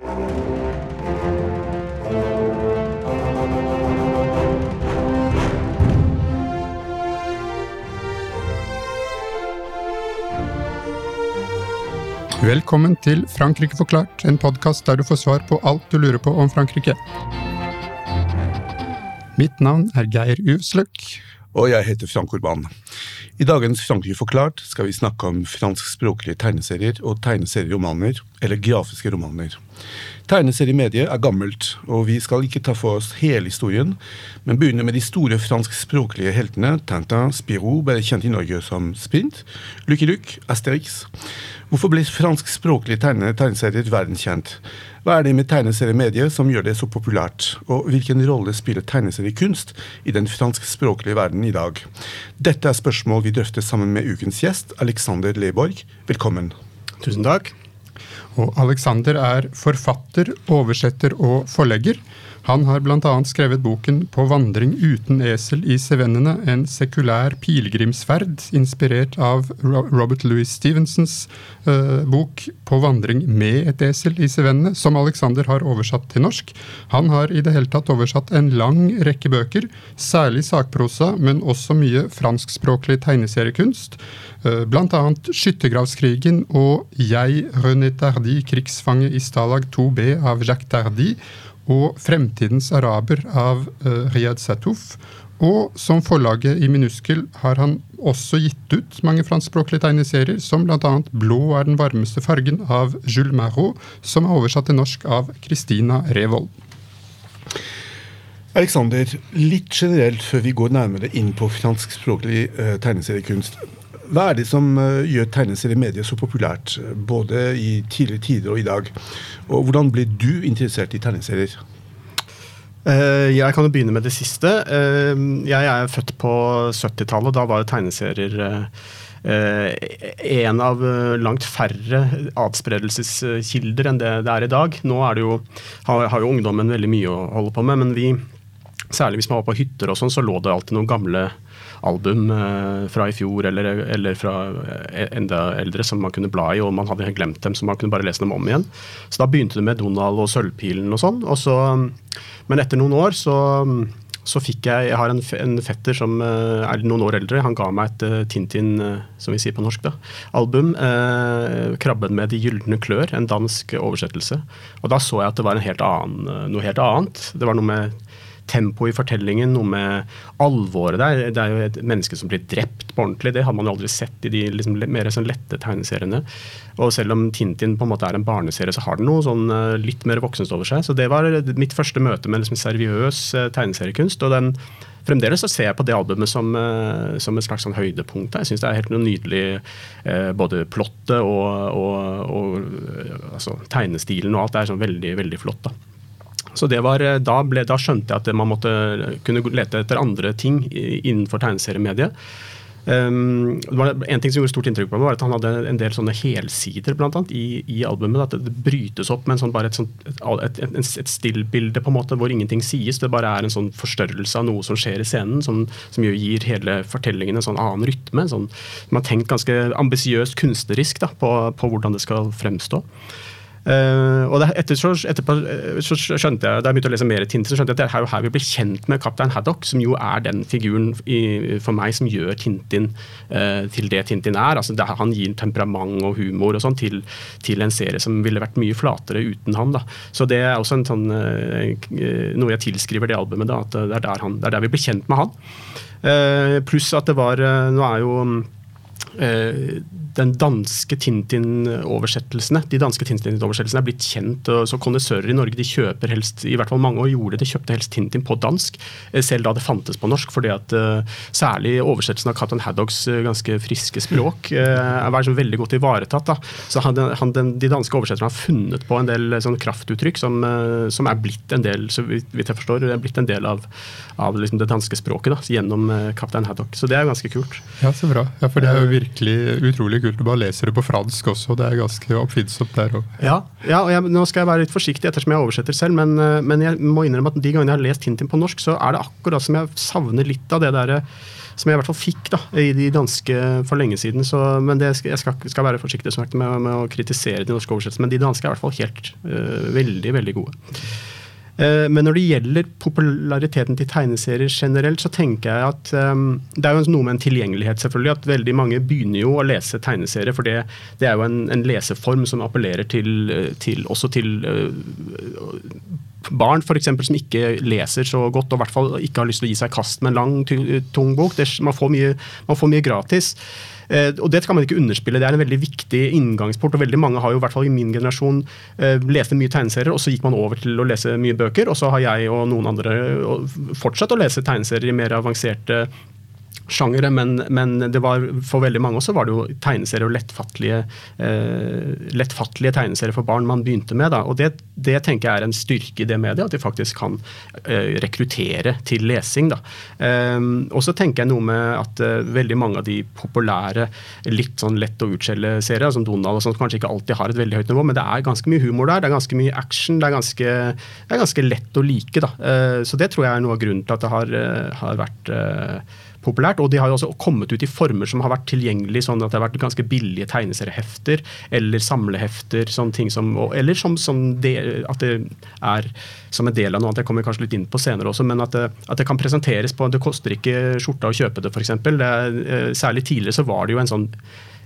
Velkommen til Frankrike forklart, en podkast der du får svar på alt du lurer på om Frankrike. Mitt navn er Geir Uvsløk. Og jeg heter Frank Urban. I dagens Frankrike forklart skal vi snakke om franskspråklige tegneserier og tegneserieromaner, eller grafiske romaner. Tegneseriemediet er gammelt, og vi skal ikke ta for oss hele historien, men begynne med de store franskspråklige heltene Tintin, Spirou, bare kjent i Norge som Sprint, Lucky Luke, Asterix. Hvorfor ble franskspråklige tegne tegneserier verdenskjent? Hva er det med tegneseriemediet som gjør det så populært, og hvilken rolle spiller tegneseriekunst i den franskspråklige verden i dag? Dette er spørsmål vi drøfter sammen med ukens gjest, Alexander Leborg. Velkommen. Tusen takk. Og Alexander er forfatter, oversetter og forlegger. Han har bl.a. skrevet boken 'På vandring uten esel i sevennene', en sekulær pilegrimsferd inspirert av Robert Louis Stevensons uh, bok 'På vandring med et esel i sevennene', som Alexander har oversatt til norsk. Han har i det hele tatt oversatt en lang rekke bøker, særlig sakprosa, men også mye franskspråklig tegneseriekunst. Uh, Bl.a. 'Skyttergravskrigen' og 'Jeg, René Tardy, krigsfange i Stalag 2B' av Jacques Tardy og 'Fremtidens araber' av uh, Riyad Satouf. Og som forlaget i Minuskel har han også gitt ut mange franskspråklige tegneserier, som bl.a. 'Blå er den varmeste fargen' av Jules Marot, som er oversatt til norsk av Christina Revold. Alexander, litt generelt før vi går nærmere inn på franskspråklig uh, tegneseriekunst. Hva er det som uh, gjør tegneseriemediet så populært, både i tidligere tider og i dag? Og hvordan ble du interessert i tegneserier? Uh, jeg kan jo begynne med det siste. Jeg er født på 70-tallet. Da var tegneserier en av langt færre adspredelseskilder enn det det er i dag. Nå er det jo, har jo ungdommen veldig mye å holde på med, men vi, særlig hvis man var på hytter og sånn, så lå det alltid noen gamle album eh, fra i fjor eller, eller, fra enda eldre som man kunne bla i, og man hadde glemt dem, så man kunne bare lese dem om igjen. Så da begynte det med Donald og Sølvpilen og sånn. Og så, men etter noen år så, så fikk jeg Jeg har en, en, fetter som er noen år eldre. Han ga meg et Tintin, som vi sier på norsk, da, album. Eh, 'Krabben med de gylne klør', en dansk oversettelse. Og da så jeg at det var helt annen, noe helt annet. Det var noe med tempo i fortellingen, noe med alvoret der. Det er jo et menneske som blir drept på ordentlig. Det har man jo aldri sett i de liksom, mer sånn lette tegneseriene. Og selv om Tintin på en måte er en barneserie, så har den noe sånn litt mer voksent over seg. Så det var mitt første møte med liksom seriøs tegneseriekunst. og den Fremdeles så ser jeg på det albumet som, som et slags sånn høydepunkt. Jeg syns det er helt noe nydelig, både plottet og, og, og altså, tegnestilen og alt. Det er sånn veldig, veldig flott. da. Så var, da, ble, da, skjønte jeg at man måtte kunne lete etter andre ting innenfor tegneseriemediet. Um, det var en ting som gjorde stort inntrykk på meg, var at han hadde en del sånne helsider blant annet, i, i albumet. At det brytes opp med en sånn, bare et, et, et, et stillbilde på en måte, hvor ingenting sies. Det bare er en sånn forstørrelse av noe som skjer i scenen, som, som gir hele fortellingen en sånn annen rytme. Sånn, man har tenkt ganske ambisiøst kunstnerisk da, på, på hvordan det skal fremstå. Uh, og etter, så, etterpå så skjønte jeg da jeg begynte å lese mer Tintin, så skjønte jeg at det er jo her vi blir kjent med kaptein Haddock, som jo er den figuren i, for meg som gjør Tintin uh, til det Tintin er. altså det, Han gir temperament og humor og sånn til, til, en serie som ville vært mye flatere uten han. da. Så det er også en sånn, uh, noe jeg tilskriver det albumet. da, at Det er der, han, det er der vi blir kjent med han. pluss at det var Nå er jo den danske Tintin-oversettelsene de danske Tintin-oversettelsene er blitt kjent. og så Kondisører i Norge de kjøper helst i hvert fall mange år gjorde det, de kjøpte helst Tintin på dansk, eh, selv da det fantes på norsk. fordi at uh, Særlig oversettelsen av Captain Haddocks ganske friske språk er liksom veldig godt ivaretatt. da. Så han, han, den, De danske oversetterne har funnet på en del sånn kraftuttrykk som, som, er blitt en del så vidt jeg forstår, er blitt en del av, av liksom det danske språket da, gjennom Captain Haddock. Så det er ganske kult. Ja, så bra. Ja, for det er jo virkelig utrolig kult. Du bare leser det på fransk også, det er ganske oppfinnsomt der òg. Ja, ja, og jeg, nå skal jeg være litt forsiktig ettersom jeg oversetter selv, men, eh, men jeg må innrømme at de gangene jeg har lest Tintin på norsk, så er det akkurat som jeg savner litt av det derre som jeg i hvert fall fikk da, i de danske for lenge siden. Så, men det, jeg skal, skal være forsiktig med, med, å kritisere de norske oversettelsene. Men de danske er i hvert fall helt øh, veldig, veldig gode. Uh, men når det gjelder populariteten til tegneserier generelt, så tenker jeg at um, det er jo noe med en tilgjengelighet, selvfølgelig. At veldig mange begynner jo å lese tegneserier, for det, det er jo en, en, leseform som appellerer til, til også til uh, barn for eksempel, som ikke leser så godt og i hvert fall ikke har lyst til å gi seg kast med en lang, tung bok. Det, man, får mye, man, får mye, gratis. Eh, og Det skal man ikke underspille. Det er en veldig viktig inngangsport. og veldig Mange har jo i hvert fall i min generasjon eh, leste mye tegneserier, og så gikk man over til å lese mye bøker. Og så har jeg og noen andre fortsatt å lese tegneserier i mer avanserte sjangere, men, men, det var, for veldig mange også var det jo tegneserier og lettfattelige, eh, lettfattelige tegneserier for barn man begynte med. Da. Og det, det, tenker jeg er en styrke i det mediet, at de faktisk kan eh, rekruttere til lesing. Da. Eh, og så tenker jeg noe med at eh, veldig mange av de populære, litt sånn lett å utskjelle serier, som Donald og sånt, kanskje ikke alltid har et veldig høyt nivå, men det er ganske mye humor der, det er ganske mye action, det er ganske, det er ganske lett å like. Da. Eh, så det tror jeg er noe av grunnen til at det har, eh, har vært populært. Og de har jo også kommet ut i former som har vært tilgjengelige, sånn at det har vært ganske billige tegneseriehefter eller samlehefter. sånne ting som, Eller som, som det, at det er som en del av noe annet. Jeg kommer kanskje litt inn på senere også, men at det, at det kan presenteres på Det koster ikke skjorta å kjøpe det, f.eks. Eh, særlig tidligere så var det jo en sånn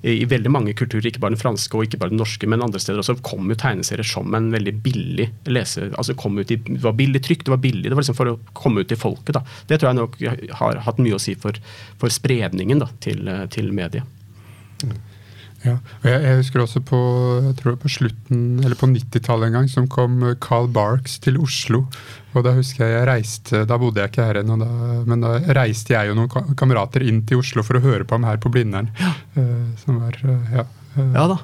i veldig mange kulturer, ikke bare den franske og ikke bare den norske, men andre steder også, kom jo tegneserier som en veldig billig lese... altså kom ut i, Det var billig trykk, det var billig, det var liksom for å komme ut til folket. da. Det tror jeg nok har hatt mye å si for, for spredningen da, til, til mediet. Mm. Ja, og jeg, jeg, husker også på på slutten, eller på 90-tallet en gang, som kom Carl Barks til Oslo. Og Da husker jeg jeg reiste, da bodde jeg ikke her ennå, men da reiste jeg og noen kamerater inn til Oslo for å høre på ham her på Blindern. Ja. Uh, som var, uh, ja, uh, ja da.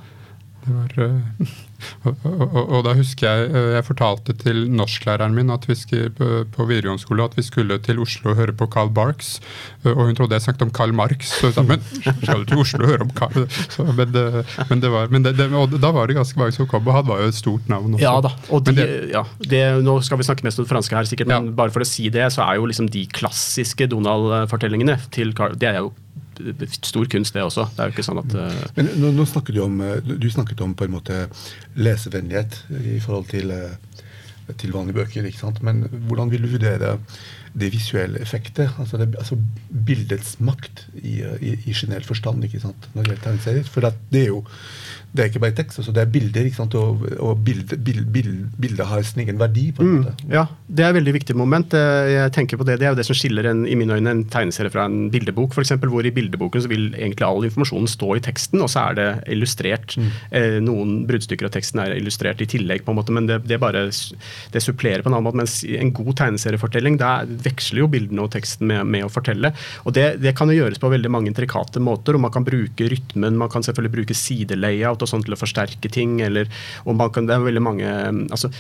Var og, og, og, da husker jeg eh, jeg fortalte til norsklæreren min at vi skulle, på videregående skole at vi skulle til Oslo og høre på Carl Barks. Eh, og hun trodde jeg snakket om Carl Marx. Så sa men skal du til Oslo og høre om Carl så, men, det, men, det var, men det, det, og da var det ganske mange som kom, og han var jo et stort navn også. Ja da, og de, ja, nå skal vi snakke mest om det franske her, sikkert, men ja. bare for å si det, så er jo liksom de klassiske Donald-fortellingene til Carl Det er jo stor kunst, det også. Det er jo ikke sånn at uh... Men nå, nå snakket du om eh, Du snakket om på en måte lesevennlighet i forhold til, eh, til vanlige bøker. ikke sant? Men hvordan vil du vurdere det visuelle effektet? Altså, det, altså bildets makt i, i, i generell forstand ikke sant? når det gjelder tegneserier? For det er jo det er ikke bare tekst, også, det er bilder. Og, og bildet bild, bild, bildet, har sin egen verdi. på en mm, måte. Ja, det er et veldig viktig moment. Eh, jeg tenker på Det det er jo det som skiller en, i mine øyne en tegneserie fra en bildebok. For eksempel, hvor I bildeboken så vil egentlig all informasjonen stå i teksten, og så er det illustrert. Mm. Eh, noen bruddstykker av teksten er illustrert i tillegg, på en måte, men det, det bare det supplerer på en annen måte. Mens en god tegneseriefortelling, der veksler jo bildene og teksten med, med å fortelle. Og det, det, kan jo gjøres på veldig mange intrikate måter. og Man kan bruke rytmen, man kan selvfølgelig bruke sidelayout og sånn til å forsterke ting. Eller, og man kan, det er veldig mange altså,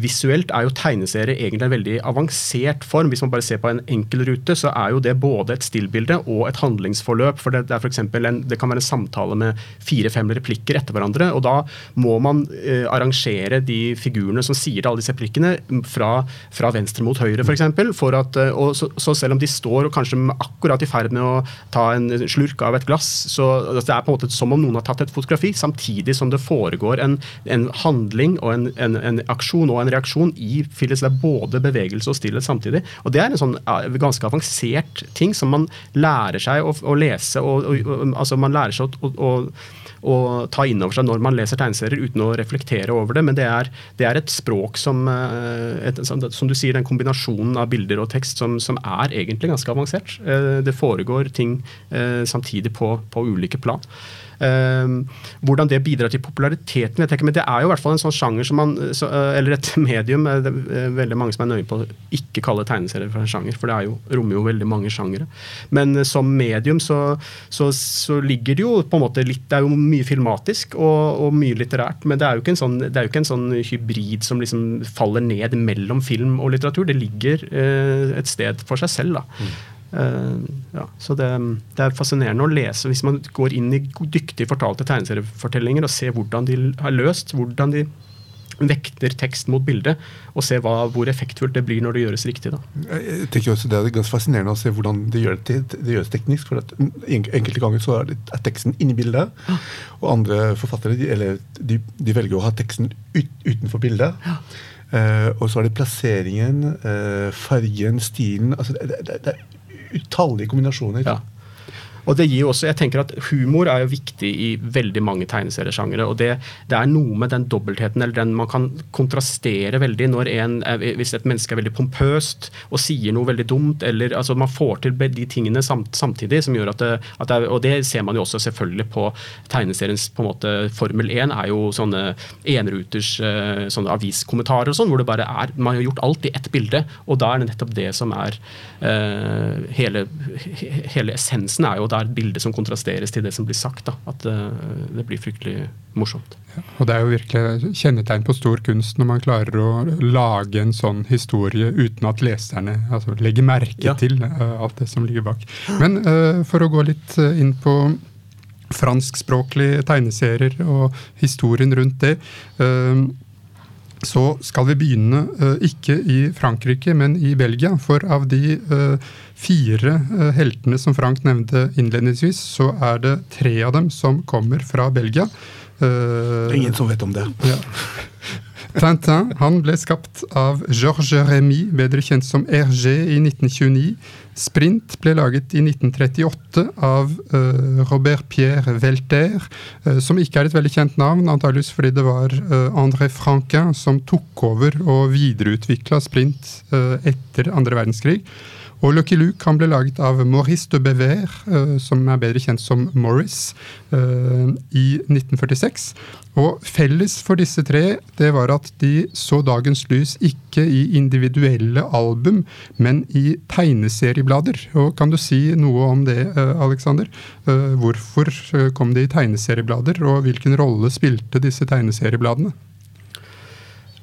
visuelt er jo tegneserie egentlig en veldig avansert form. Hvis man bare ser på en enkel rute, så er jo det både et stillbilde og et handlingsforløp. for Det, det, er for en, det kan være en samtale med fire-fem replikker etter hverandre. og Da må man eh, arrangere de figurene som sier alle disse replikkene, fra, fra venstre mot høyre, f.eks. For at, eh, og så, så, selv om de står og kanskje akkurat i ferd med å ta en slurk av et glass, så altså, det er på en måte som om noen har tatt et fotografi, samtidig som det foregår en, en handling og en, en, en aksjon og en reaksjon i Phyllis. Det er både bevegelse og stillhet samtidig. Og Det er en sånn ganske avansert ting som man lærer seg å, å lese. Og, og, altså Man lærer seg å, å, å ta inn over seg når man leser tegneserier, uten å reflektere over det. Men det er, det er et språk som eh, et, Som du sier, den kombinasjonen av bilder og tekst som, som er egentlig ganske avansert. Eh, det foregår ting eh, samtidig på, på ulike plan. Hvordan det bidrar til populariteten, jeg ikke, men det er jo i hvert fall en sånn sjanger som man så, Eller et medium det er veldig mange som er nøye på å ikke kalle tegneserier for en sjanger, for det er jo, rommer jo veldig mange sjangere. Men eh, som medium så, så, så, ligger det jo på en måte litt Det er jo mye filmatisk og, og mye litterært, men det er jo ikke en sånn, det er jo ikke en sånn hybrid som liksom faller ned mellom film og litteratur. Det ligger eh, et sted for seg selv. da. Mm. ja, så det, det, er fascinerende å lese hvis man går inn i dyktig fortalte tegneseriefortellinger og ser hvordan de har løst, hvordan de vekter tekst mot bilde, og ser hva, hvor effektfullt det blir når det gjøres riktig. Da. Jeg tenker også Det er ganske fascinerende å se hvordan det, gjør det, det gjøres teknisk. for Enkelte ganger så er, det, er teksten inni bildet, og andre forfattere de, eller, de, de velger å ha teksten ut, utenfor bildet. Ja. Uh, og så er det plasseringen, uh, fargen, stilen altså det, det, det er utallige kombinasjoner. Ja. Og det gir jo også, jeg tenker at Humor er jo viktig i veldig mange tegneseriesjangere. og det, det, er noe med den dobbeltheten, eller den man kan kontrastere veldig når en, hvis et menneske er veldig pompøst og sier noe veldig dumt. eller altså Man får til de tingene samt, samtidig. som gjør at det, at det, Og det ser man jo også selvfølgelig på tegneseriens på en måte Formel 1 er jo sånne enruters eh, sånne aviskommentarer og sånn, hvor det bare er Man har gjort alt i ett bilde, og da er det nettopp det som er uh, hele, hele essensen er jo det er et bilde som kontrasteres til det som blir sagt. Da. At det, eh, det blir fryktelig morsomt. Ja, og Det er jo virkelig kjennetegn på stor kunst når man klarer å lage en sånn historie uten at leserne altså, legger merke ja. til uh, alt det som ligger bak. Men uh, for å gå litt inn på franskspråklige tegneserier og historien rundt det. Uh, så skal vi begynne uh, ikke i Frankrike, men i Belgia. For av de uh, fire uh, heltene som Frank nevnte innledningsvis, så er det tre av dem som kommer fra Belgia. ingen som vet om det. Ja. Tintin han ble skapt av Georges Remy, bedre kjent som Hergé, i 1929. Sprint ble laget i 1938 av uh, Robert Pierre Welter, uh, som ikke er et veldig kjent navn, antageligvis fordi det var uh, André Franquin som tok over og videreutvikla Sprint etter andre verdenskrig. Og Lucky Luke han ble laget av Maurice de Bever, uh, som er bedre kjent som Morris, uh, i 1946. Og felles for disse tre det var at de så dagens lys ikke i individuelle album, men i tegneserieblader. Og Kan du si noe om det, uh, Alexander? Hvorfor kom de i tegneserieblader, og hvilken rolle spilte disse tegneseriebladene?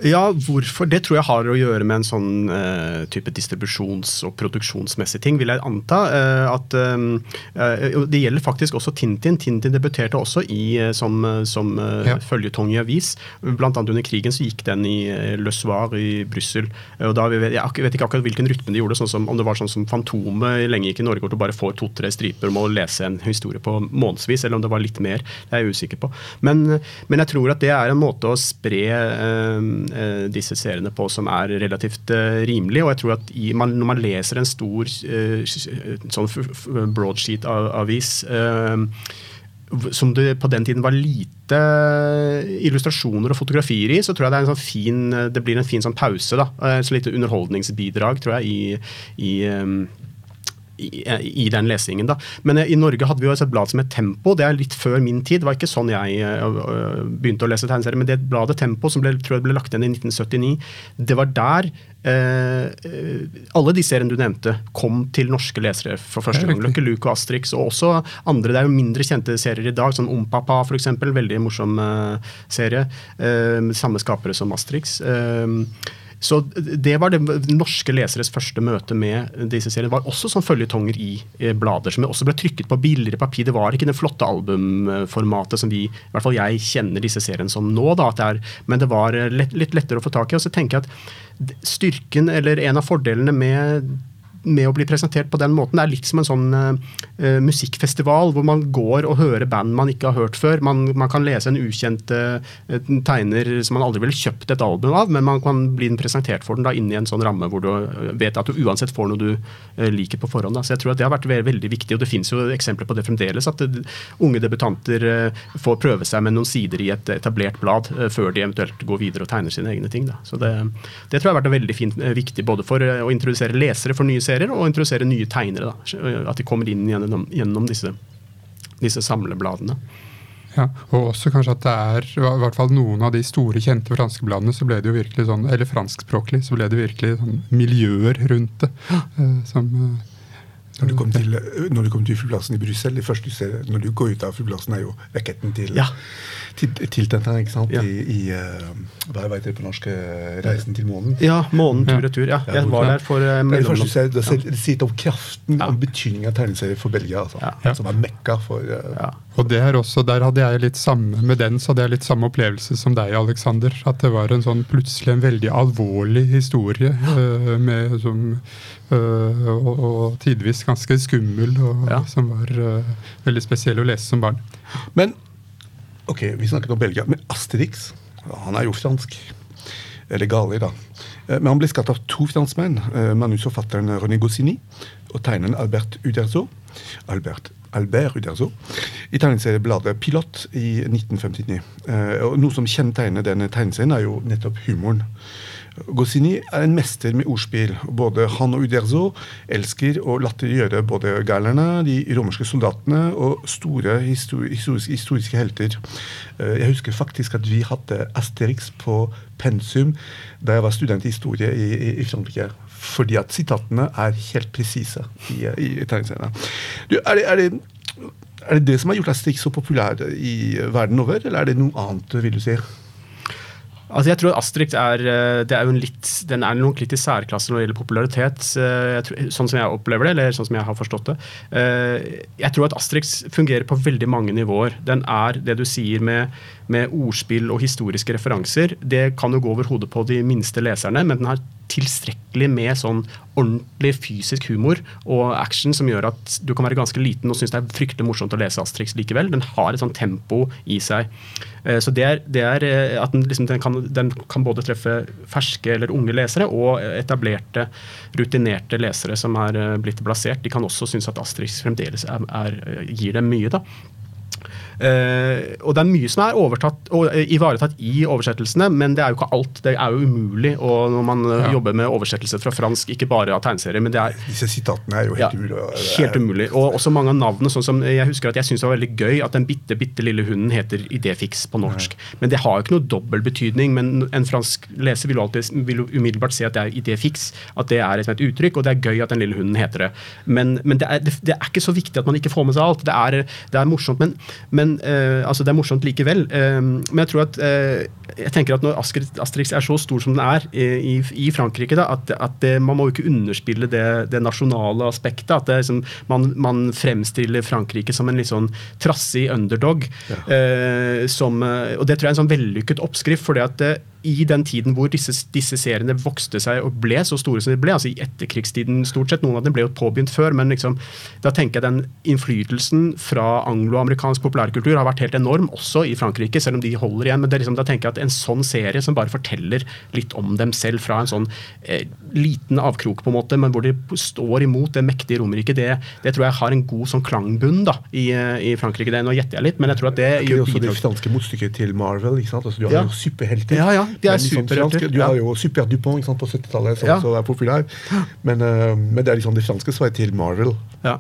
Ja, hvorfor? Det tror jeg har å gjøre med en sånn uh, type distribusjons- og produksjonsmessig ting, vil jeg anta. Uh, at uh, Det gjelder faktisk også Tintin. Tintin debuterte også i, som, som ja. føljetong i avis. Blant annet under krigen så gikk den i Le Soir i Brussel. Jeg vet ikke akkurat hvilken rytme de gjorde, sånn som, om det var sånn som Fantomet lenge gikk i Norge, hvor du bare får to-tre striper om å lese en historie på månedsvis, eller om det var litt mer. Det er jeg usikker på. Men, men jeg tror at det er en måte å spre disse seriene på som er relativt eh, rimelig. Og jeg tror at i, man, når man leser en stor eh, sånn broadsheet-avis som det på den tiden var lite illustrasjoner og fotografier i, så tror jeg det, sånn fin, det blir en fin sånn pause. da, Så lite underholdningsbidrag tror jeg, i, i i, i, den lesningen. da. Men eh, i Norge hadde vi jo et blad som het Tempo. Det er litt før min tid. Det var ikke sånn jeg uh, begynte å lese tegneserier. Men det bladet Tempo, som ble, tror jeg ble lagt igjen i 1979, det var der eh, alle de seriene du nevnte, kom til norske lesere for første gang. Løkke Luke og Astrix, og også andre. Det er jo mindre kjente serier i dag, som Ompapa f.eks. Veldig morsom eh, serie. samme skapere som Astrix. Uh, så Det var det norske leseres første møte med disse seriene. Det var også sånn følgetonger i eh, blader, som også ble trykket på billigere papir. Det var ikke det flotte albumformatet som vi, i hvert fall jeg kjenner disse seriene som nå. Da, det er, men det var lett, litt lettere å få tak i. Og så tenker jeg at styrken, eller en av fordelene med med å bli presentert på den måten. Det er litt som en sånn uh, musikkfestival hvor man går og hører band man ikke har hørt før. Man, man kan lese en ukjent uh, tegner som man aldri ville kjøpt et album av, men man kan bli presentert for den da inni en sånn ramme hvor du vet at du uansett får noe du uh, liker på forhånd. Da. Så jeg tror at det har vært veldig, viktig, og det finnes jo eksempler på det fremdeles. At det, unge debutanter får prøve seg med noen sider i et etablert blad før de eventuelt går videre og tegner sine egne ting. Da. Så det, det tror jeg har vært veldig fint, viktig både for å introdusere lesere for nye serier serier, og introdusere nye tegnere. Da. At de kommer inn gjennom, gjennom disse, disse samlebladene. Ja, og også kanskje at det er i hvert fall noen av de store, kjente franske bladene, så ble det jo virkelig sånn, eller franskspråklig, så ble det virkelig sånn miljøer rundt det. Eh, som, Når du kom til, når du kom til flyplassen i Brussel, det første du ser når du går ut av flyplassen, er jo raketten til, Ja. til, til Tintin, ikke sant? Ja. I, i eh, hva heter det på norsk? eh, Reisen til månen. Ja, månen tur og tur. Ja. Jeg var der for eh, Det første du ser, det, ser, det sier litt om kraften Ja. og betydningen av tegneserier for Belgia. Altså, Ja. Som er mekka for uh, Ja. Og det er også, der hadde jeg litt samme med den, så hadde jeg litt samme opplevelse som deg, Alexander. At det var en sånn plutselig en veldig alvorlig historie. uh, med som, uh, og, og tidvis ganske skummel, og Ja. som var uh, veldig spesiell å lese som barn. Men ok, vi snakket om Belgia, men Asterix han er jo fransk. Eller galer, da. Eh, Men han ble skapt av to franskmenn. eh, Manusforfatteren René Goscinny og tegneren Albert Uderzo. Albert, Albert Uderzo. I tegneseriebladet Pilot i 1959. Eh, Og noe som kjennetegner denne tegneserien, er jo nettopp humoren. Goscinny er en mester med ordspill. Både han og Uderzo elsker å latterliggjøre både galerne, de romerske soldatene og store histori historiske, historiske helter. Eh, Jeg husker faktisk at vi hadde Asterix på pensum da jeg var student i historie i, i, i Frankrike. Fordi at sitatene er helt presise i, i tegneseriene. Er, er, er det det som har gjort Asterix så populær i verden over, eller er det noe annet, vil du si? Altså jeg tror at Asterix er, eh, er litt, den er nok litt i særklasse når det gjelder popularitet, eh, tror, sånn som jeg opplever det, eller sånn som jeg har forstått det. Eh, Jeg tror at Asterix fungerer på veldig mange nivåer. Den er det du sier med, med ordspill og historiske referanser. Det kan jo gå over hodet på de minste leserne, men den har tilstrekkelig med sånn ordentlig fysisk humor og action som gjør at du kan være ganske liten og synes det er fryktelig morsomt å lese Asterix likevel. Den har et sånn tempo i seg. Eh, Så det er, det er eh, at den, liksom, den, kan, den kan både treffe ferske eller unge lesere og etablerte, rutinerte lesere som er eh, blitt plassert. De kan også synes at Asterix fremdeles er, er, gir dem mye. da. Eh, og det er mye som er overtatt og eh, ivaretatt i oversettelsene, men det er jo ikke alt. Det er jo umulig og når man eh, Ja. jobber med oversettelse fra fransk, ikke bare av tegneserier, men det er Disse sitatene er jo ja, helt umulig. helt umulig. Og også mange av navnene. sånn som Jeg husker at jeg syntes det var veldig gøy at den bitte bitte lille hunden heter Idéfix på norsk. Men det har jo ikke noe dobbel betydning. Men en fransk leser vil jo alltid vil jo umiddelbart si at det er Idéfix, at det er et, et uttrykk, og det er gøy at den lille hunden heter det. Men, men det, er, det, det er ikke så viktig at man ikke får med seg alt. Det er, det er morsomt, men, men eh, altså det er morsomt likevel. Eh, men jeg tror at eh, jeg tenker at når Asterix, er så stor som den er i, i Frankrike, da, at, at det, man må jo ikke underspille det, det nasjonale aspektet. At det, liksom, man, man fremstiller Frankrike som en litt sånn trassig underdog. Eh, som, og det tror jeg er en sånn vellykket oppskrift. fordi at eh, i den tiden hvor disse, disse seriene vokste seg og ble så store som de ble, altså i etterkrigstiden stort sett, noen av dem ble jo påbegynt før, men liksom, da tenker jeg den innflytelsen fra angloamerikansk populærkultur har vært helt enorm, også i Frankrike, selv om de holder igjen. Men det liksom, da tenker jeg at en sånn serie som bare forteller litt om dem selv fra en sånn eh, liten avkrok, på en måte, men hvor de står imot det mektige Romerriket, det, det tror jeg har en god sånn klangbunn da, i, eh, i Frankrike. Det, nå gjetter jeg litt, men jeg tror at det Det er jo gjør det franske motstykket til Marvel. ikke sant? Altså, du har Ja. jo superhelter. Ja, ja, de er liksom superhelter, Du har jo Super Dupont sant, på 70-tallet, som også er populær. Men, eh, men det er liksom det franske svaret til Marvel. Ja.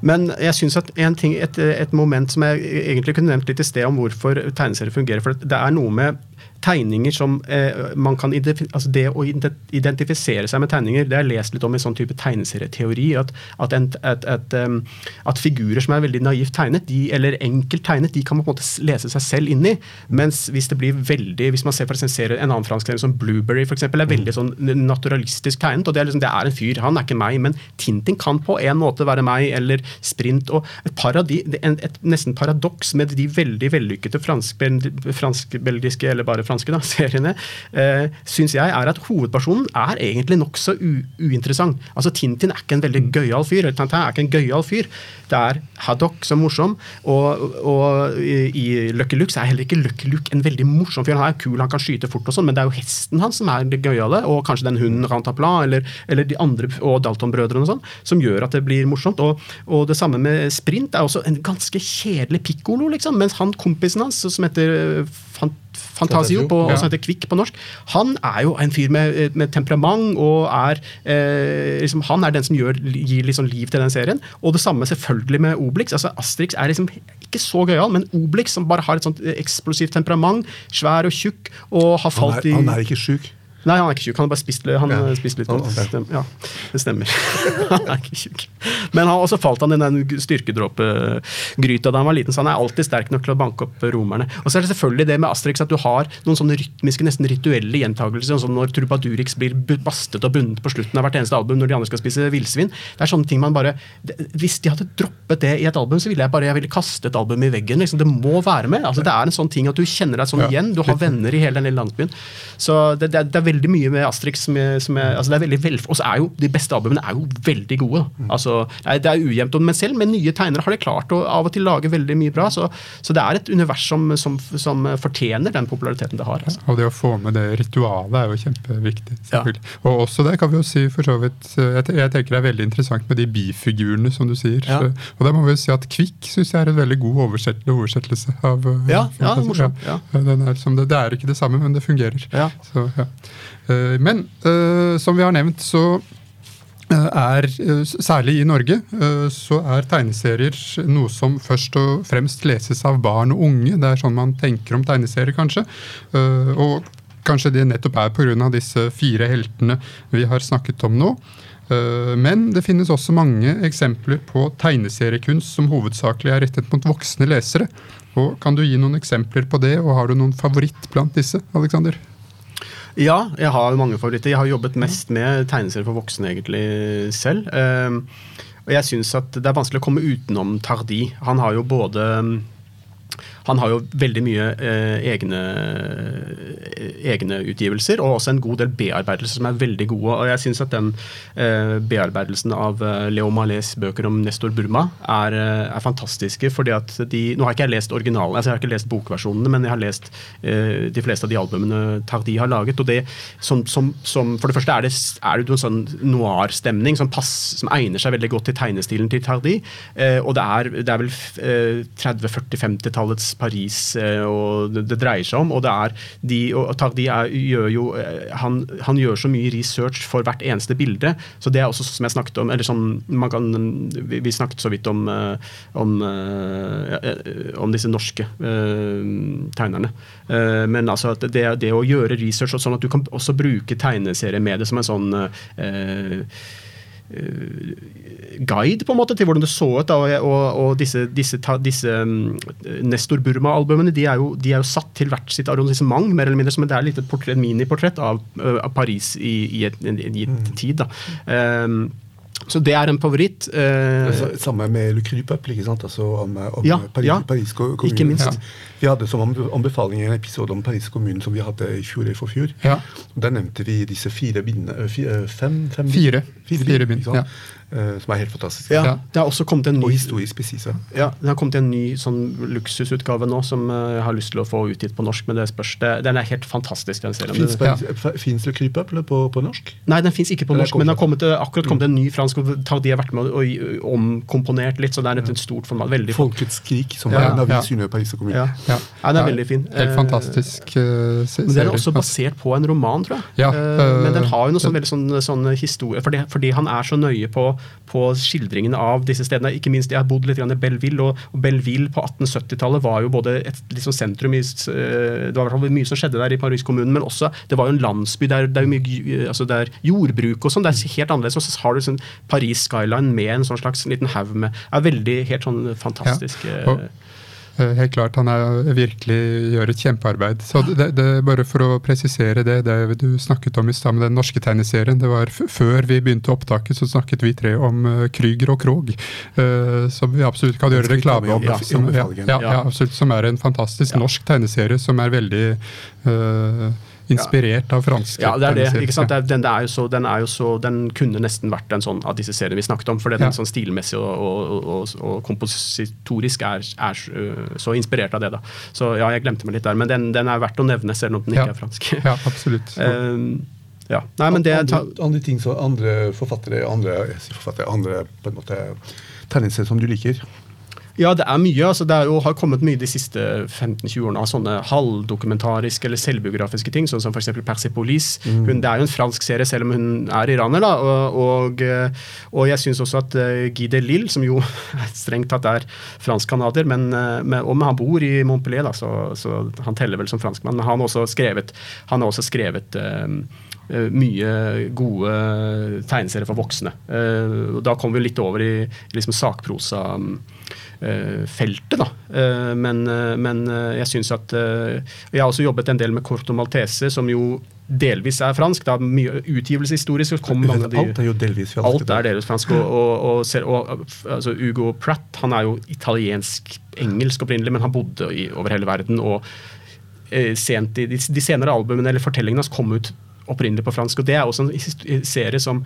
Men jeg synes at en ting, et, et moment som jeg egentlig kunne nevnt litt i sted om hvorfor tegneserier fungerer. For det er noe med tegninger som eh, man kan altså Det å identifisere seg med tegninger, det har jeg lest litt om i sånn type tegneserieteori. At, at, en, at, at, um, at figurer som er veldig naivt tegnet, de, eller enkelt tegnet, de kan man på en måte lese seg selv inn i. Mens hvis det blir veldig Hvis man ser for eksempel en annen fransk serie som Blueberry, for eksempel, er veldig sånn naturalistisk tegnet. og Det er liksom, det er en fyr, han er ikke meg. Men Tintin kan på en måte være meg, eller Sprint. og Et, paradis, en, et nesten paradoks med de veldig vellykkede fransk-belgiske, fransk eller bare franske da, seriene, eh, syns jeg er at hovedpersonen er egentlig nokså uinteressant. Altså Tintin er ikke en veldig gøyal fyr. eller Tintin er ikke en gøyal fyr. Det er Haddock som er morsom, og, og i, Lucky Luke så er heller ikke Lucky Luke en veldig morsom fyr. Han er kul, han kan skyte fort og sånn, men det er jo hesten hans som er det gøyale, og kanskje den hunden Rantaplan, eller, eller de andre, og Dalton-brødrene og sånn, som gjør at det blir morsomt. Og, og det samme med Sprint er også en ganske kjedelig pikkolo, liksom, mens han kompisen hans, som heter Fant Fantasio, på, Ja. som heter Kvikk på norsk, han er jo en fyr med, med temperament og er eh, liksom, Han er den som gjør, gir liksom liv til den serien. Og det samme selvfølgelig med Obelix. altså Asterix er liksom ikke så gøyal, men Obelix som bare har et sånt eksplosivt temperament, svær og tjukk, og har Han falt i han er ikke sjuk. Nei, han er ikke tjukk. Han har bare spist, han Ja. spist litt. Stem, ja, det stemmer. han er ikke tjukk. Men han, også falt han i den styrkedråpegryta da han var liten, så han er alltid sterk nok til å banke opp romerne. Og så er det selvfølgelig det med Asterix at du har noen sånne rytmiske, nesten rituelle gjentagelser, sånn som når Trubadurix blir bastet og bundet på slutten av hvert eneste album når de andre skal spise villsvin. Det er sånne ting man bare Hvis de hadde droppet det i et album, så ville jeg bare jeg ville kaste et album i veggen. Liksom. Det må være med. Altså, det er en sånn ting at du kjenner deg sånn igjen. Du har venner i hele den lille landsbyen. Så det, det, det er veldig mye med Asterix som som jeg altså det er veldig vel, Og så er jo de beste albumene er jo veldig gode. Mm. Altså, det er- ujevnt, men selv med nye tegnere har de klart å av og til lage veldig mye bra. Så, så det er et univers som, som, som fortjener den populariteten det har. Altså. Og det å få med det ritualet er jo kjempeviktig. Ja. selvfølgelig. Og også det kan vi jo si for så vidt eh, Jeg, jeg tenker det er veldig interessant med de bifigurene, som du sier. Ja. Så- Og der må vi jo si at Kvikk syns jeg er en veldig god oversettelse, oversettelse av eh, Ja, ja, morsomt, ja. Er som det, det er ikke det samme, men det fungerer. Ja. Så, ja. Eh, Men eh, som vi har nevnt, så eh, er, særlig i Norge, så er tegneserier noe som først og fremst leses av barn og unge. Det er sånn man tenker om tegneserier, kanskje. Og kanskje det nettopp er pga. disse fire heltene vi har snakket om nå. Men det finnes også mange eksempler på tegneseriekunst som hovedsakelig er rettet mot voksne lesere. Og Kan du gi noen eksempler på det, og har du noen favoritt blant disse? Alexander? Ja, jeg har mange favoritter. Jeg har jobbet mest med tegneserier for voksne egentlig selv. Ehm, og jeg syns at det er vanskelig å komme utenom Tardi. Han har jo både han har jo veldig mye eh, egne, eh, egne utgivelser, og også en god del bearbeidelser som er veldig gode. Og jeg syns at den eh, bearbeidelsen av eh, Leo Malés bøker om Nestor Burma er, eh, er fantastiske. fordi at de, Nå har ikke jeg lest originalen, altså jeg har ikke lest bokversjonene, men jeg har lest eh, de fleste av de albumene Tardi har laget. og det som, som, som For det første er det, er det en sånn noir-stemning som, som egner seg veldig godt til tegnestilen til Tardi. Og det er, det er vel eh, 30-40-50-tallets Paris eh, og det, det dreier seg om. Og det er de, og Tardi er, gjør jo eh, han, han gjør så mye research for hvert eneste bilde. Så det er også som jeg snakket om eller sånn, man kan, vi, vi snakket så vidt om, eh, om, om disse norske tegnerne. Men altså at det, det å gjøre research sånn at du kan også bruke tegneserier med det som en sånn eh, guide på en måte til hvordan det så ut. Og, og, og disse, disse, disse um, Nestor Burma-albumene de, er jo- de er jo satt til hvert sitt arrondissement, mer eller mindre som et portrett, miniportrett av, av Paris i, i et, en, en gitt tid. Da. Um, så det er en favoritt. eh, Altså, Samme med Le Cru Peuple, ikke sant? Altså om, om Ja, Paris, ja. Paris kommune. Ikke minst. Ja. Vi hadde som anbe- anbefaling en episode om Paris kommune som vi hadde i fjor eller forfjor. Ja. Der nevnte vi disse fire bindene fire, øh, Fem? fem Fire. Fire, Fire bind, Eh, som er helt fantastisk. ja. Det har også kommet en Og ny historisk presise. Ja, Det har kommet en ny sånn luksusutgave nå som eh, jeg har lyst til å få utgitt på norsk. Men det spørs. Det, den er helt fantastisk. den serien. Fins Det- ja. Le Cru på, på norsk? Nei, den fins ikke på norsk, men det har kommet. eh, akkurat kommet en ny fransk. og Tardi har vært med og, og omkomponert litt, så det er et, et stort format. Veldig Folkets skrik, som Ja, er en avis ja. under Paris kommune. Ja. Ja. Ja, den er veldig fin. Helt fantastisk. uh, se- Men Den er også basert på en roman, tror jeg. Ja, men den har jo noe sånn, veldig sånn, sånn historie, fordi, fordi han er så nøye på, på skildringene av disse stedene. Ikke minst, Jeg har bodd litt i Belleville, og, og Belleville på 1870-tallet var jo både et liksom sentrum i eh, Det var i hvert fall mye som skjedde der i Paris-kommunen, men også det var jo en landsby der det er mye altså det er jordbruk og sånn. Det er helt annerledes. Og så har du sånn Paris skyline med en sånn slags liten haug med er veldig helt sånn fantastisk. ja. Og- Eh, Helt klart, han er, virkelig gjør et kjempearbeid. Så det, det, Bare for å presisere det, det du snakket om i stad med den norske tegneserien. det var Før vi begynte opptaket, så snakket vi tre om uh, Krüger og Krog. Uh, som vi absolutt kan gjøre reklame om. Ja, som, ja, ja, absolutt, som er en fantastisk norsk tegneserie som er veldig eh, inspirert av franske Ja, det er det. ikke sant? Den, er jo så, den er jo så Den kunne nesten vært en sånn av disse seriene vi snakket om. For den Ja. sånn stilmessig og, og, og, og kompositorisk er, er så inspirert av det. da. Så ja, jeg glemte meg litt der. Men den, den er verdt å nevne, selv om den ikke Ja. er fransk. Ja, absolutt. Ehm, ja. Nei, men det andre, andre ting som andre forfattere, andre, forfattere, andre på en måte tegneserier som du liker? Ja, det er mye. altså Det er jo, har kommet mye de siste 15-20 årene av sånne halvdokumentariske eller selvbiografiske ting, sånn som f.eks. Persepolis. Mm. Hun, det er jo en fransk serie, selv om hun er iraner. da, Og, og, og jeg syns også at uh, Guy Delisle, som jo strengt tatt er fransk-canadier, men, uh, men, men, han bor i Montpellier, da, så, så han teller vel som franskmann. Men han har også skrevet, han har også skrevet uh, mye gode tegneserier for voksne. Da kom vi litt over i liksom sakprosa. Eh, feltet. Da. Eh, men, eh, men jeg syns at Jeg har også jobbet en del med Corto Maltese, som jo delvis er fransk. Er mye utgivelse historisk. alt er jo delvis fransk. Alt er delvis fransk. Og, og, og, og altså Ugo Pratt han er jo italiensk-engelsk opprinnelig, men han bodde i, over hele verden. og sent i de, de senere albumene eller fortellingene hans kom ut opprinnelig på fransk. og Det er også en serie som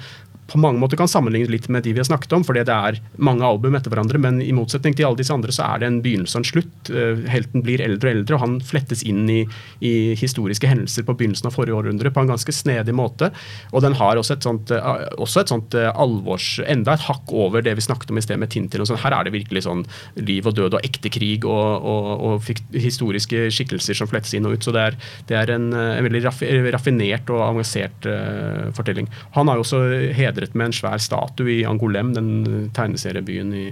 på mange måter kan sammenlignes litt med de vi har snakket om, fordi det er mange album etter hverandre. Men i motsetning til alle disse andre, så er det en begynnelse og en slutt. Eh, helten blir eldre og eldre, og han flettes inn i, i historiske hendelser på begynnelsen av forrige århundre på en ganske snedig måte. Og den har også et sånt, eh, også et sånt eh, alvors Enda et hakk over det vi snakket om i sted med Tintin. og sånn. Her er det virkelig sånn liv og død og ekte krig og, og, og historiske skikkelser som flettes inn og ut. Så det er, det er en, en, veldig raffinert og avansert uh, fortelling. Han har jo også hedret hedret med en svær statue i Angolem, den tegneseriebyen i,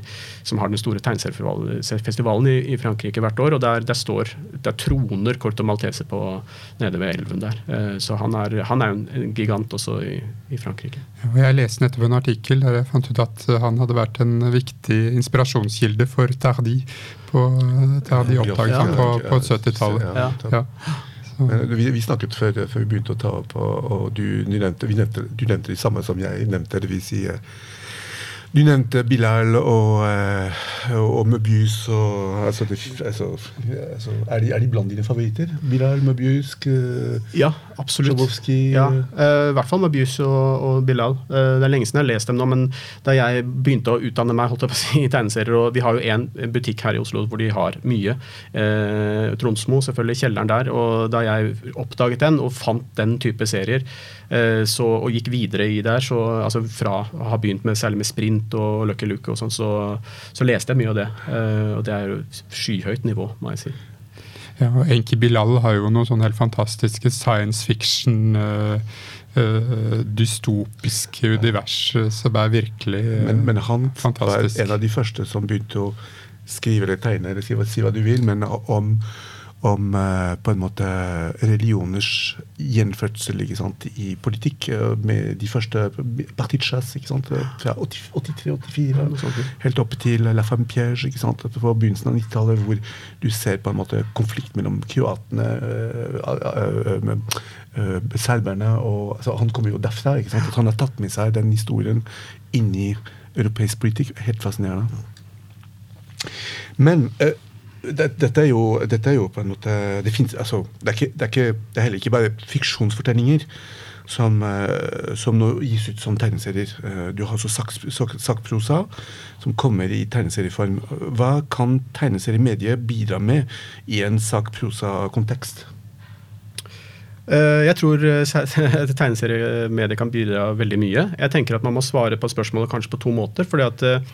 som har den store tegneseriefestivalen i, i, Frankrike hvert år. og Der, der står, der troner Corto Maltese på, nede ved elven der. Eh, så han er, han er jo en gigant også i, i Frankrike. Jeg leste nettopp en artikkel der jeg fant ut at han hadde vært en viktig inspirasjonskilde for Tardi på Tardi-opptakelsen på, på 70-tallet. Ja. Men vi, vi, snakket før, før, vi begynte å ta opp, og, og du, du, nevnte, nevnte, du, nevnte, det samme som jeg nevnte. det vil si du nevnte Bilal og, eh, og, Möbius. Og, altså, det, altså, altså, er, de, er, de, blant dine favoritter? Bilal, Möbius, Ja, absolutt. Ja, uh, I hvert fall Möbius og, og Bilal. Det er lenge siden jeg har lest dem nå, men da jeg begynte å utdanne meg holdt jeg på å si, i tegneserier, og Vi har jo én butikk her i Oslo hvor de har mye. Tronsmo, selvfølgelig, kjelleren der. og Da jeg oppdaget den og fant den type serier, Eh, så, og gikk videre i der, så, altså fra å ha begynt med særlig med sprint og Lucky Luke og sånn, så, så, leste jeg mye av det. Uh, og det er jo skyhøyt nivå, må jeg si. Ja, og Enki Bilal har jo noen sånne helt fantastiske science fiction uh, uh, dystopiske univers som er virkelig uh, men, men, han fantastisk. var en av de første som begynte å skrive eller tegne, eller si, si hva du vil, men om om uh, på en måte religioners gjenfødsel sant, i politikk. Uh, med de første Partitsjas fra 83-84 helt opp til La Femme Piège sant, på begynnelsen av 90-tallet, hvor du ser på en måte konflikt mellom kroatene, serberne og altså, Han kommer jo derfra. ikke sant, Han har tatt med seg den historien inn i europeisk politikk. Helt fascinerende. Men dette er, jo, dette er jo på en måte Det, finnes, altså, det, er, ikke, det, er, ikke, det er, heller ikke bare fiksjonsfortellinger som, eh, som nå gis ut som tegneserier. Eh, du har også sakprosa som kommer i tegneserieform. Hva kan tegneseriemediet bidra med i en sakprosa-kontekst? Eh, jeg tror tegneseriemediet kan bidra veldig mye. Jeg tenker at Man må svare på spørsmålet kanskje på to måter. fordi at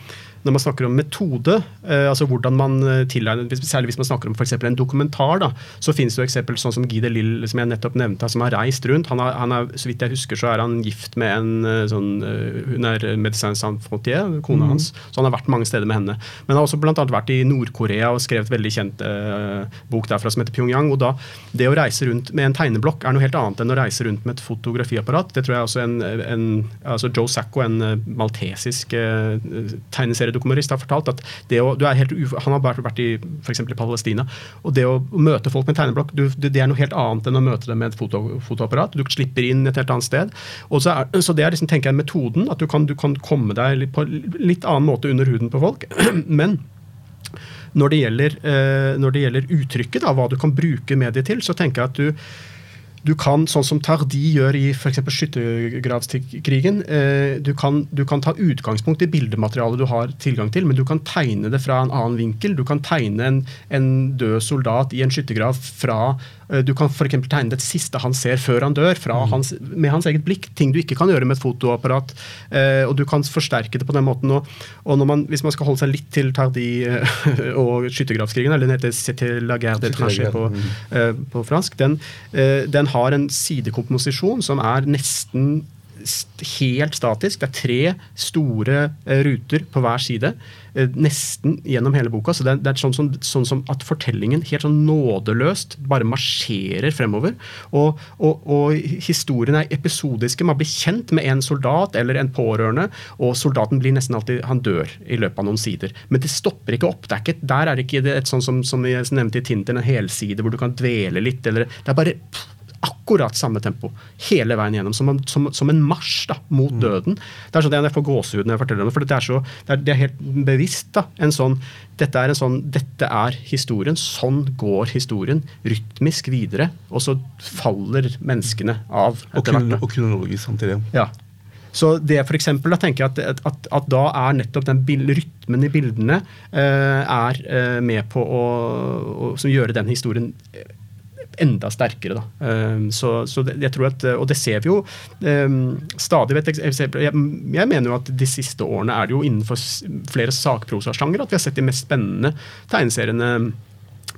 når man snakker om metode, eh, altså hvordan man eh, tilegner Særlig hvis man snakker om for en dokumentar, da, så finnes det jo eksempel sånn som Guy de Lille, som jeg nettopp nevnte, som har reist rundt. Han, har, han er, så vidt jeg husker, så er han gift med en eh, sånn Hun er Médecin Sans Frontier, kona mm. hans. Så han har vært mange steder med henne. Men han har også annet vært i Nord-Korea og skrevet veldig kjent eh, bok derfra som heter Pyongyang. og da, Det å reise rundt med en tegneblokk er noe helt annet enn å reise rundt med et fotografiapparat. Det tror jeg også en, en altså Joe Sacco, en maltesisk eh, tegneserie seriedokumentarist har fortalt at å, han har vært i f.eks. Palestina. og Det å møte folk med tegneblokk du, det er noe helt annet enn å møte dem med et foto, fotoapparat. Du slipper inn et helt annet sted. Så, er, så Det er liksom, tenker jeg, metoden. At du kan, du kan komme deg på litt annen måte under huden på folk. Men når det gjelder, eh, når det gjelder uttrykket, da, hva du kan bruke mediet til, så tenker jeg at du du kan, sånn som Tardi gjør i f.eks. skyttergravskrigen, eh, du, du, kan ta utgangspunkt i bildematerialet du har tilgang til, men du kan tegne det fra en annen vinkel. Du kan tegne en, en død soldat i en skyttergrav fra Du kan f.eks. tegne det siste han ser før han dør, fra hans, med hans eget blikk. Ting du ikke kan gjøre med et fotoapparat. Eh, og du kan forsterke det på den måten. Og, og når man, hvis man skal holde seg litt til Tardy eh, og skyttergravskrigen, eller den heter C'était la guerre des tranchées på, eh, på fransk, den, eh, den har en sidekomposisjon som er nesten helt statisk. Det er tre store eh, ruter på hver side, eh, nesten gjennom hele boka. Så det er, det er sånn, som, sånn som at fortellingen helt sånn nådeløst bare marsjerer fremover. Og, og, og historiene er episodiske. Man blir kjent med en soldat eller en pårørende, og soldaten blir nesten alltid Han dør i løpet av noen sider. Men det stopper ikke opp. Er ikke, der er det ikke et sånn som, som jeg nevnte i Tinder, en helside hvor du kan dvele litt. Eller, det er bare pff, akkurat samme tempo hele veien gjennom. Som, en- som, som en marsj da, mot døden. Det er sånn Jeg får gåsehud når jeg forteller om det, for det er, så, det er, det er helt bevisst. da, en sånn, Dette er en sånn, dette er historien. Sånn går historien rytmisk videre. Og så faller menneskene av Og, hvert. og kronologisk samtidig. Ja. Så det for eksempel, da tenker jeg at, at, at da er nettopp den bild, rytmen i bildene eh, er eh, med på å, å som gjøre den historien eh, enda sterkere. Da. Eh, så, så det, jeg tror at, Og det ser vi jo eh, stadig. Vet, jeg, jeg, jeg mener jo at de siste årene er det jo innenfor flere sakprosasjangre at vi har sett de mest spennende tegneseriene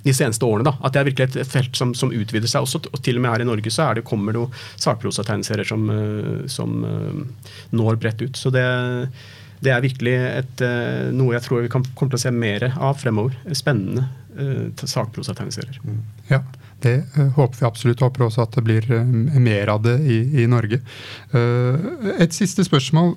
de seneste årene. da, At det er virkelig et felt som, som utvider seg. også, og Til og med her i Norge så er det, kommer det jo sakprosategneserier som, eh, som eh, når bredt ut. Så det, det er virkelig et, eh, noe jeg tror vi kan, kommer til å se mer av fremover. Spennende uh, sakprosategneserier. Ja, det eh, håper vi absolutt. Håper også at det blir eh, mer av det i, i Norge. Eh, et siste spørsmål.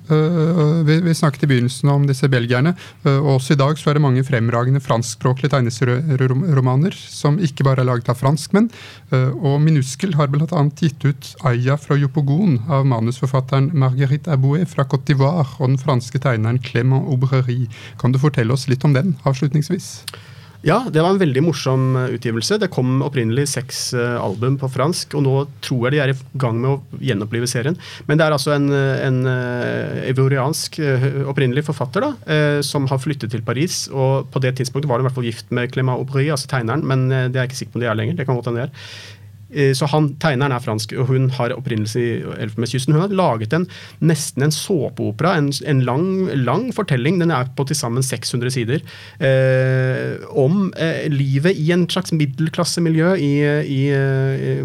Vi, vi snakket i begynnelsen om disse belgierne. og også i dag så er det mange fremragende franskspråklige tegneserieromaner som ikke bare er laget av franskmenn. Og Minuskel har bl.a. gitt ut 'Aya fra Jopogon' av manusforfatteren Marguerite Aboué fra Côte d'Ivoire og den franske tegneren Clément Aubrerie. Kan du fortelle oss litt om den avslutningsvis? Ja, det var en veldig morsom eh, utgivelse. Det kom opprinnelig seks eh, album på fransk, og nå tror jeg de er i gang med å gjenopplive serien. Men det er altså en, eh, en evoriansk opprinnelig forfatter da, som har flyttet til Paris. og På det tidspunktet var hun i hvert fall gift med Clément Aubry, altså tegneren, men det er jeg ikke sikker på om det er lenger. det kan godt hende det er. Eh, Så han, Tegneren er fransk, og hun har opprinnelse i Elfenbenskysten. Hun har laget en, nesten en såpeopera, en, en lang, lang fortelling. Den er på til sammen 600 sider. Eh, om eh, livet i en slags middelklassemiljø i, i, eh,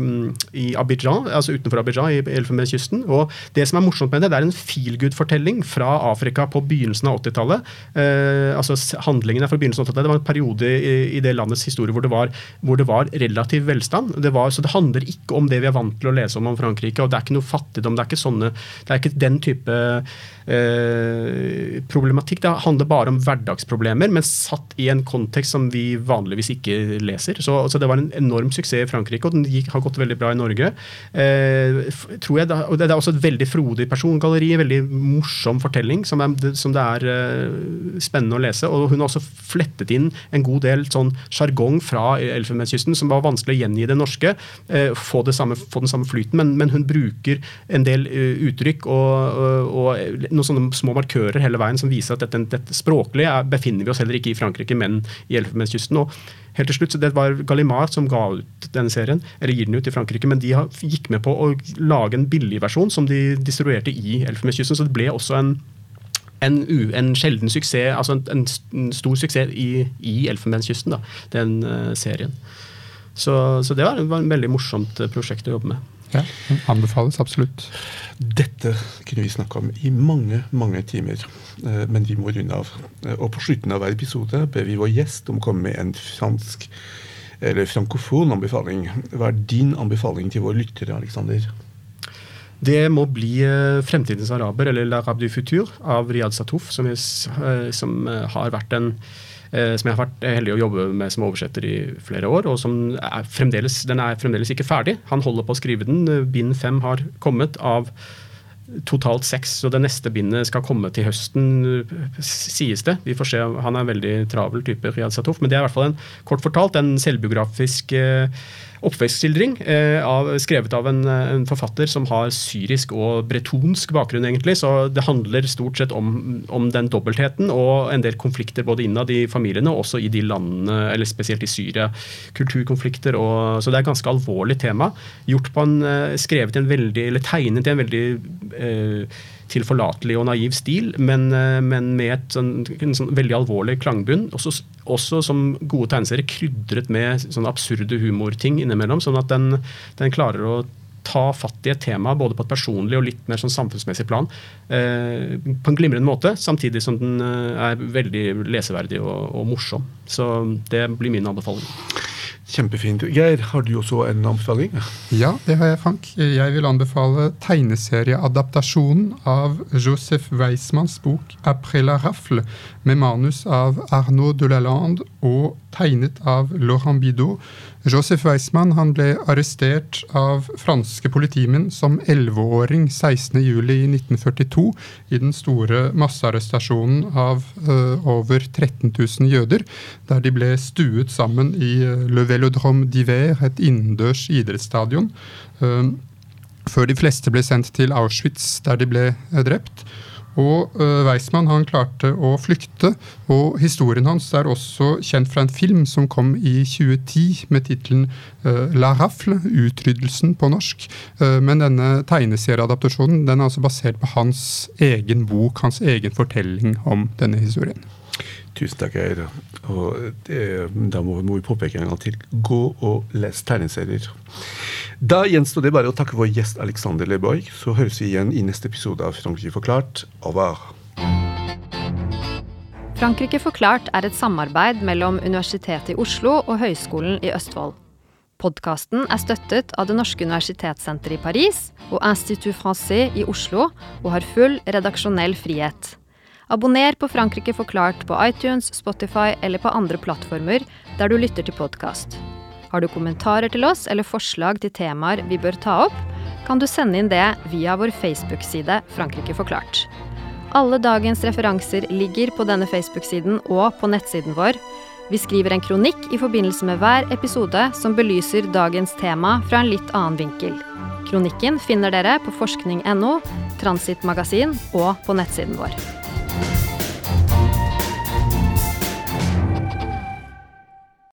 i Abidjan, altså utenfor Abidjan, i Elfenbenskysten. Og det som er morsomt med det, det er en feelgood-fortelling fra Afrika på begynnelsen av 80-tallet. Eh, altså handlingene handlingen fra begynnelsen av 80-tallet. Det var en periode i, i det landets historie hvor det var, hvor det var relativ velstand. Det var, så det handler ikke om det vi er vant til å lese om om Frankrike. og Det er ikke noe fattigdom. Det er ikke, sånne, det er ikke den type eh, problematikk. Det handler bare om hverdagsproblemer, men satt i en kontekst som vi vanligvis ikke leser. Så, så det var en enorm suksess i Frankrike, og den gikk, har gått veldig bra i Norge. Eh, tror jeg, og Det er også et veldig frodig persongalleri, veldig morsom fortelling som, er, som det er eh, spennende å lese. Og hun har også flettet inn en god del sånn sjargong fra Elfenbenskysten som var vanskelig å gjengi det norske. Eh, få, samme, få den samme flyten, men, men hun bruker en del eh, uttrykk og, og, og noen sånne små markører hele veien som viser at dette, dette språklig er, befinner vi oss heller ikke i Frankrike, men i Elfenbenskysten. og Helt til slutt, Det var Gallimard som ga ut denne serien, eller gir den ut i Frankrike, men de gikk med på å lage en billig versjon som de distribuerte i Elfenbenskysten. Så det ble også en, en, en sjelden suksess, altså en, en, stor suksess i, i Elfenbenskysten, den uh, serien. Så, så det var, var et veldig morsomt eh, prosjekt å jobbe med. Ja, Anbefales absolutt. Dette kunne vi snakke om i mange mange timer, eh, men vi må runde av. Eh, Og på slutten av hver episode ber vi vår gjest om å komme med en fransk eller frankofon anbefaling. Hva er din anbefaling til våre lyttere, Alexander? Det må bli 'Fremtidens araber', eller 'L'Arabe du futur' av Riyad Satouf, som, som har vært en som jeg har vært heldig å jobbe med som oversetter i flere år. og som er fremdeles, Den er fremdeles ikke ferdig. Han holder på å skrive den. Bind fem har kommet av totalt seks. Så det neste bindet skal komme til høsten, sies det. Vi får se. Han er en veldig travel type, Riyad Satouf. Men det er i hvert fall en, kort fortalt en selvbiografisk eh, oppvekstskildring eh, av, skrevet av en, en, forfatter som har syrisk og bretonsk bakgrunn, egentlig. Så det handler stort sett om, om, den dobbeltheten og en del konflikter både innad i familiene og også i de landene, eller spesielt i Syria. Kulturkonflikter. Og, så det er et ganske alvorlig tema. Gjort på en, eh, skrevet i en veldig, eller tegnet i en veldig eh, tilforlatelig og naiv stil, men, eh, men med et sånn, en sånn veldig alvorlig klangbunn. Også, også som gode tegneserier krydret med sånne absurde humorting innimellom, sånn at den, den klarer å ta fatt i et tema både på et personlig og litt mer sånn samfunnsmessig plan eh, på en glimrende måte, samtidig som den eh, er veldig leseverdig og, og morsom. Så det blir min anbefaling. Kjempefint. Geir, har du også en anbefaling? Ja, det har jeg, Frank. Jeg vil anbefale tegneserieadaptasjonen av Joseph Weismanns bok 'Après la rafle', med manus av Arnaud Delalande og tegnet av Laurent Bidot. Joseph Weismann han ble arrestert av franske politimenn som 11-åring 16.07.1942 i den store massearrestasjonen av uh, over 13 000 jøder, der de ble stuet sammen i uh, Le Velodrome d'Hiver, et innendørs idrettsstadion. Uh, før de fleste ble sendt til Auschwitz, der de ble drept. Og uh, Weismann han klarte å flykte, og historien hans er også kjent fra en film som kom i 2010 med tittelen uh, La Rafle, utryddelsen på norsk. Uh, men denne tegneserieadaptasjonen den er altså basert på hans egen bok, hans egen fortelling om denne historien. Tusen takk, det, da må, må vi påpeke en gang til. Gå og les tegneserier. Da gjenstår det bare å takke vår gjest Alexander Leborg. Så høres vi igjen i neste episode av Frankrike forklart. Au revoir. Frankrike forklart er et samarbeid mellom Universitetet i Oslo og Høgskolen i Østfold. Podkasten er støttet av Det norske universitetssenteret i Paris og Institut Francais i Oslo og har full redaksjonell frihet. Abonner på Frankrike forklart på iTunes, Spotify eller på andre plattformer der du lytter til podkast. Har du kommentarer til oss eller forslag til temaer vi bør ta opp, kan du sende inn det via vår Facebook-side Frankrike forklart. Alle dagens referanser ligger på denne Facebook-siden og på nettsiden vår. Vi skriver en kronikk i forbindelse med hver episode som belyser dagens tema fra en litt annen vinkel. Kronikken finner dere på forskning.no, Transitmagasin og på nettsiden vår.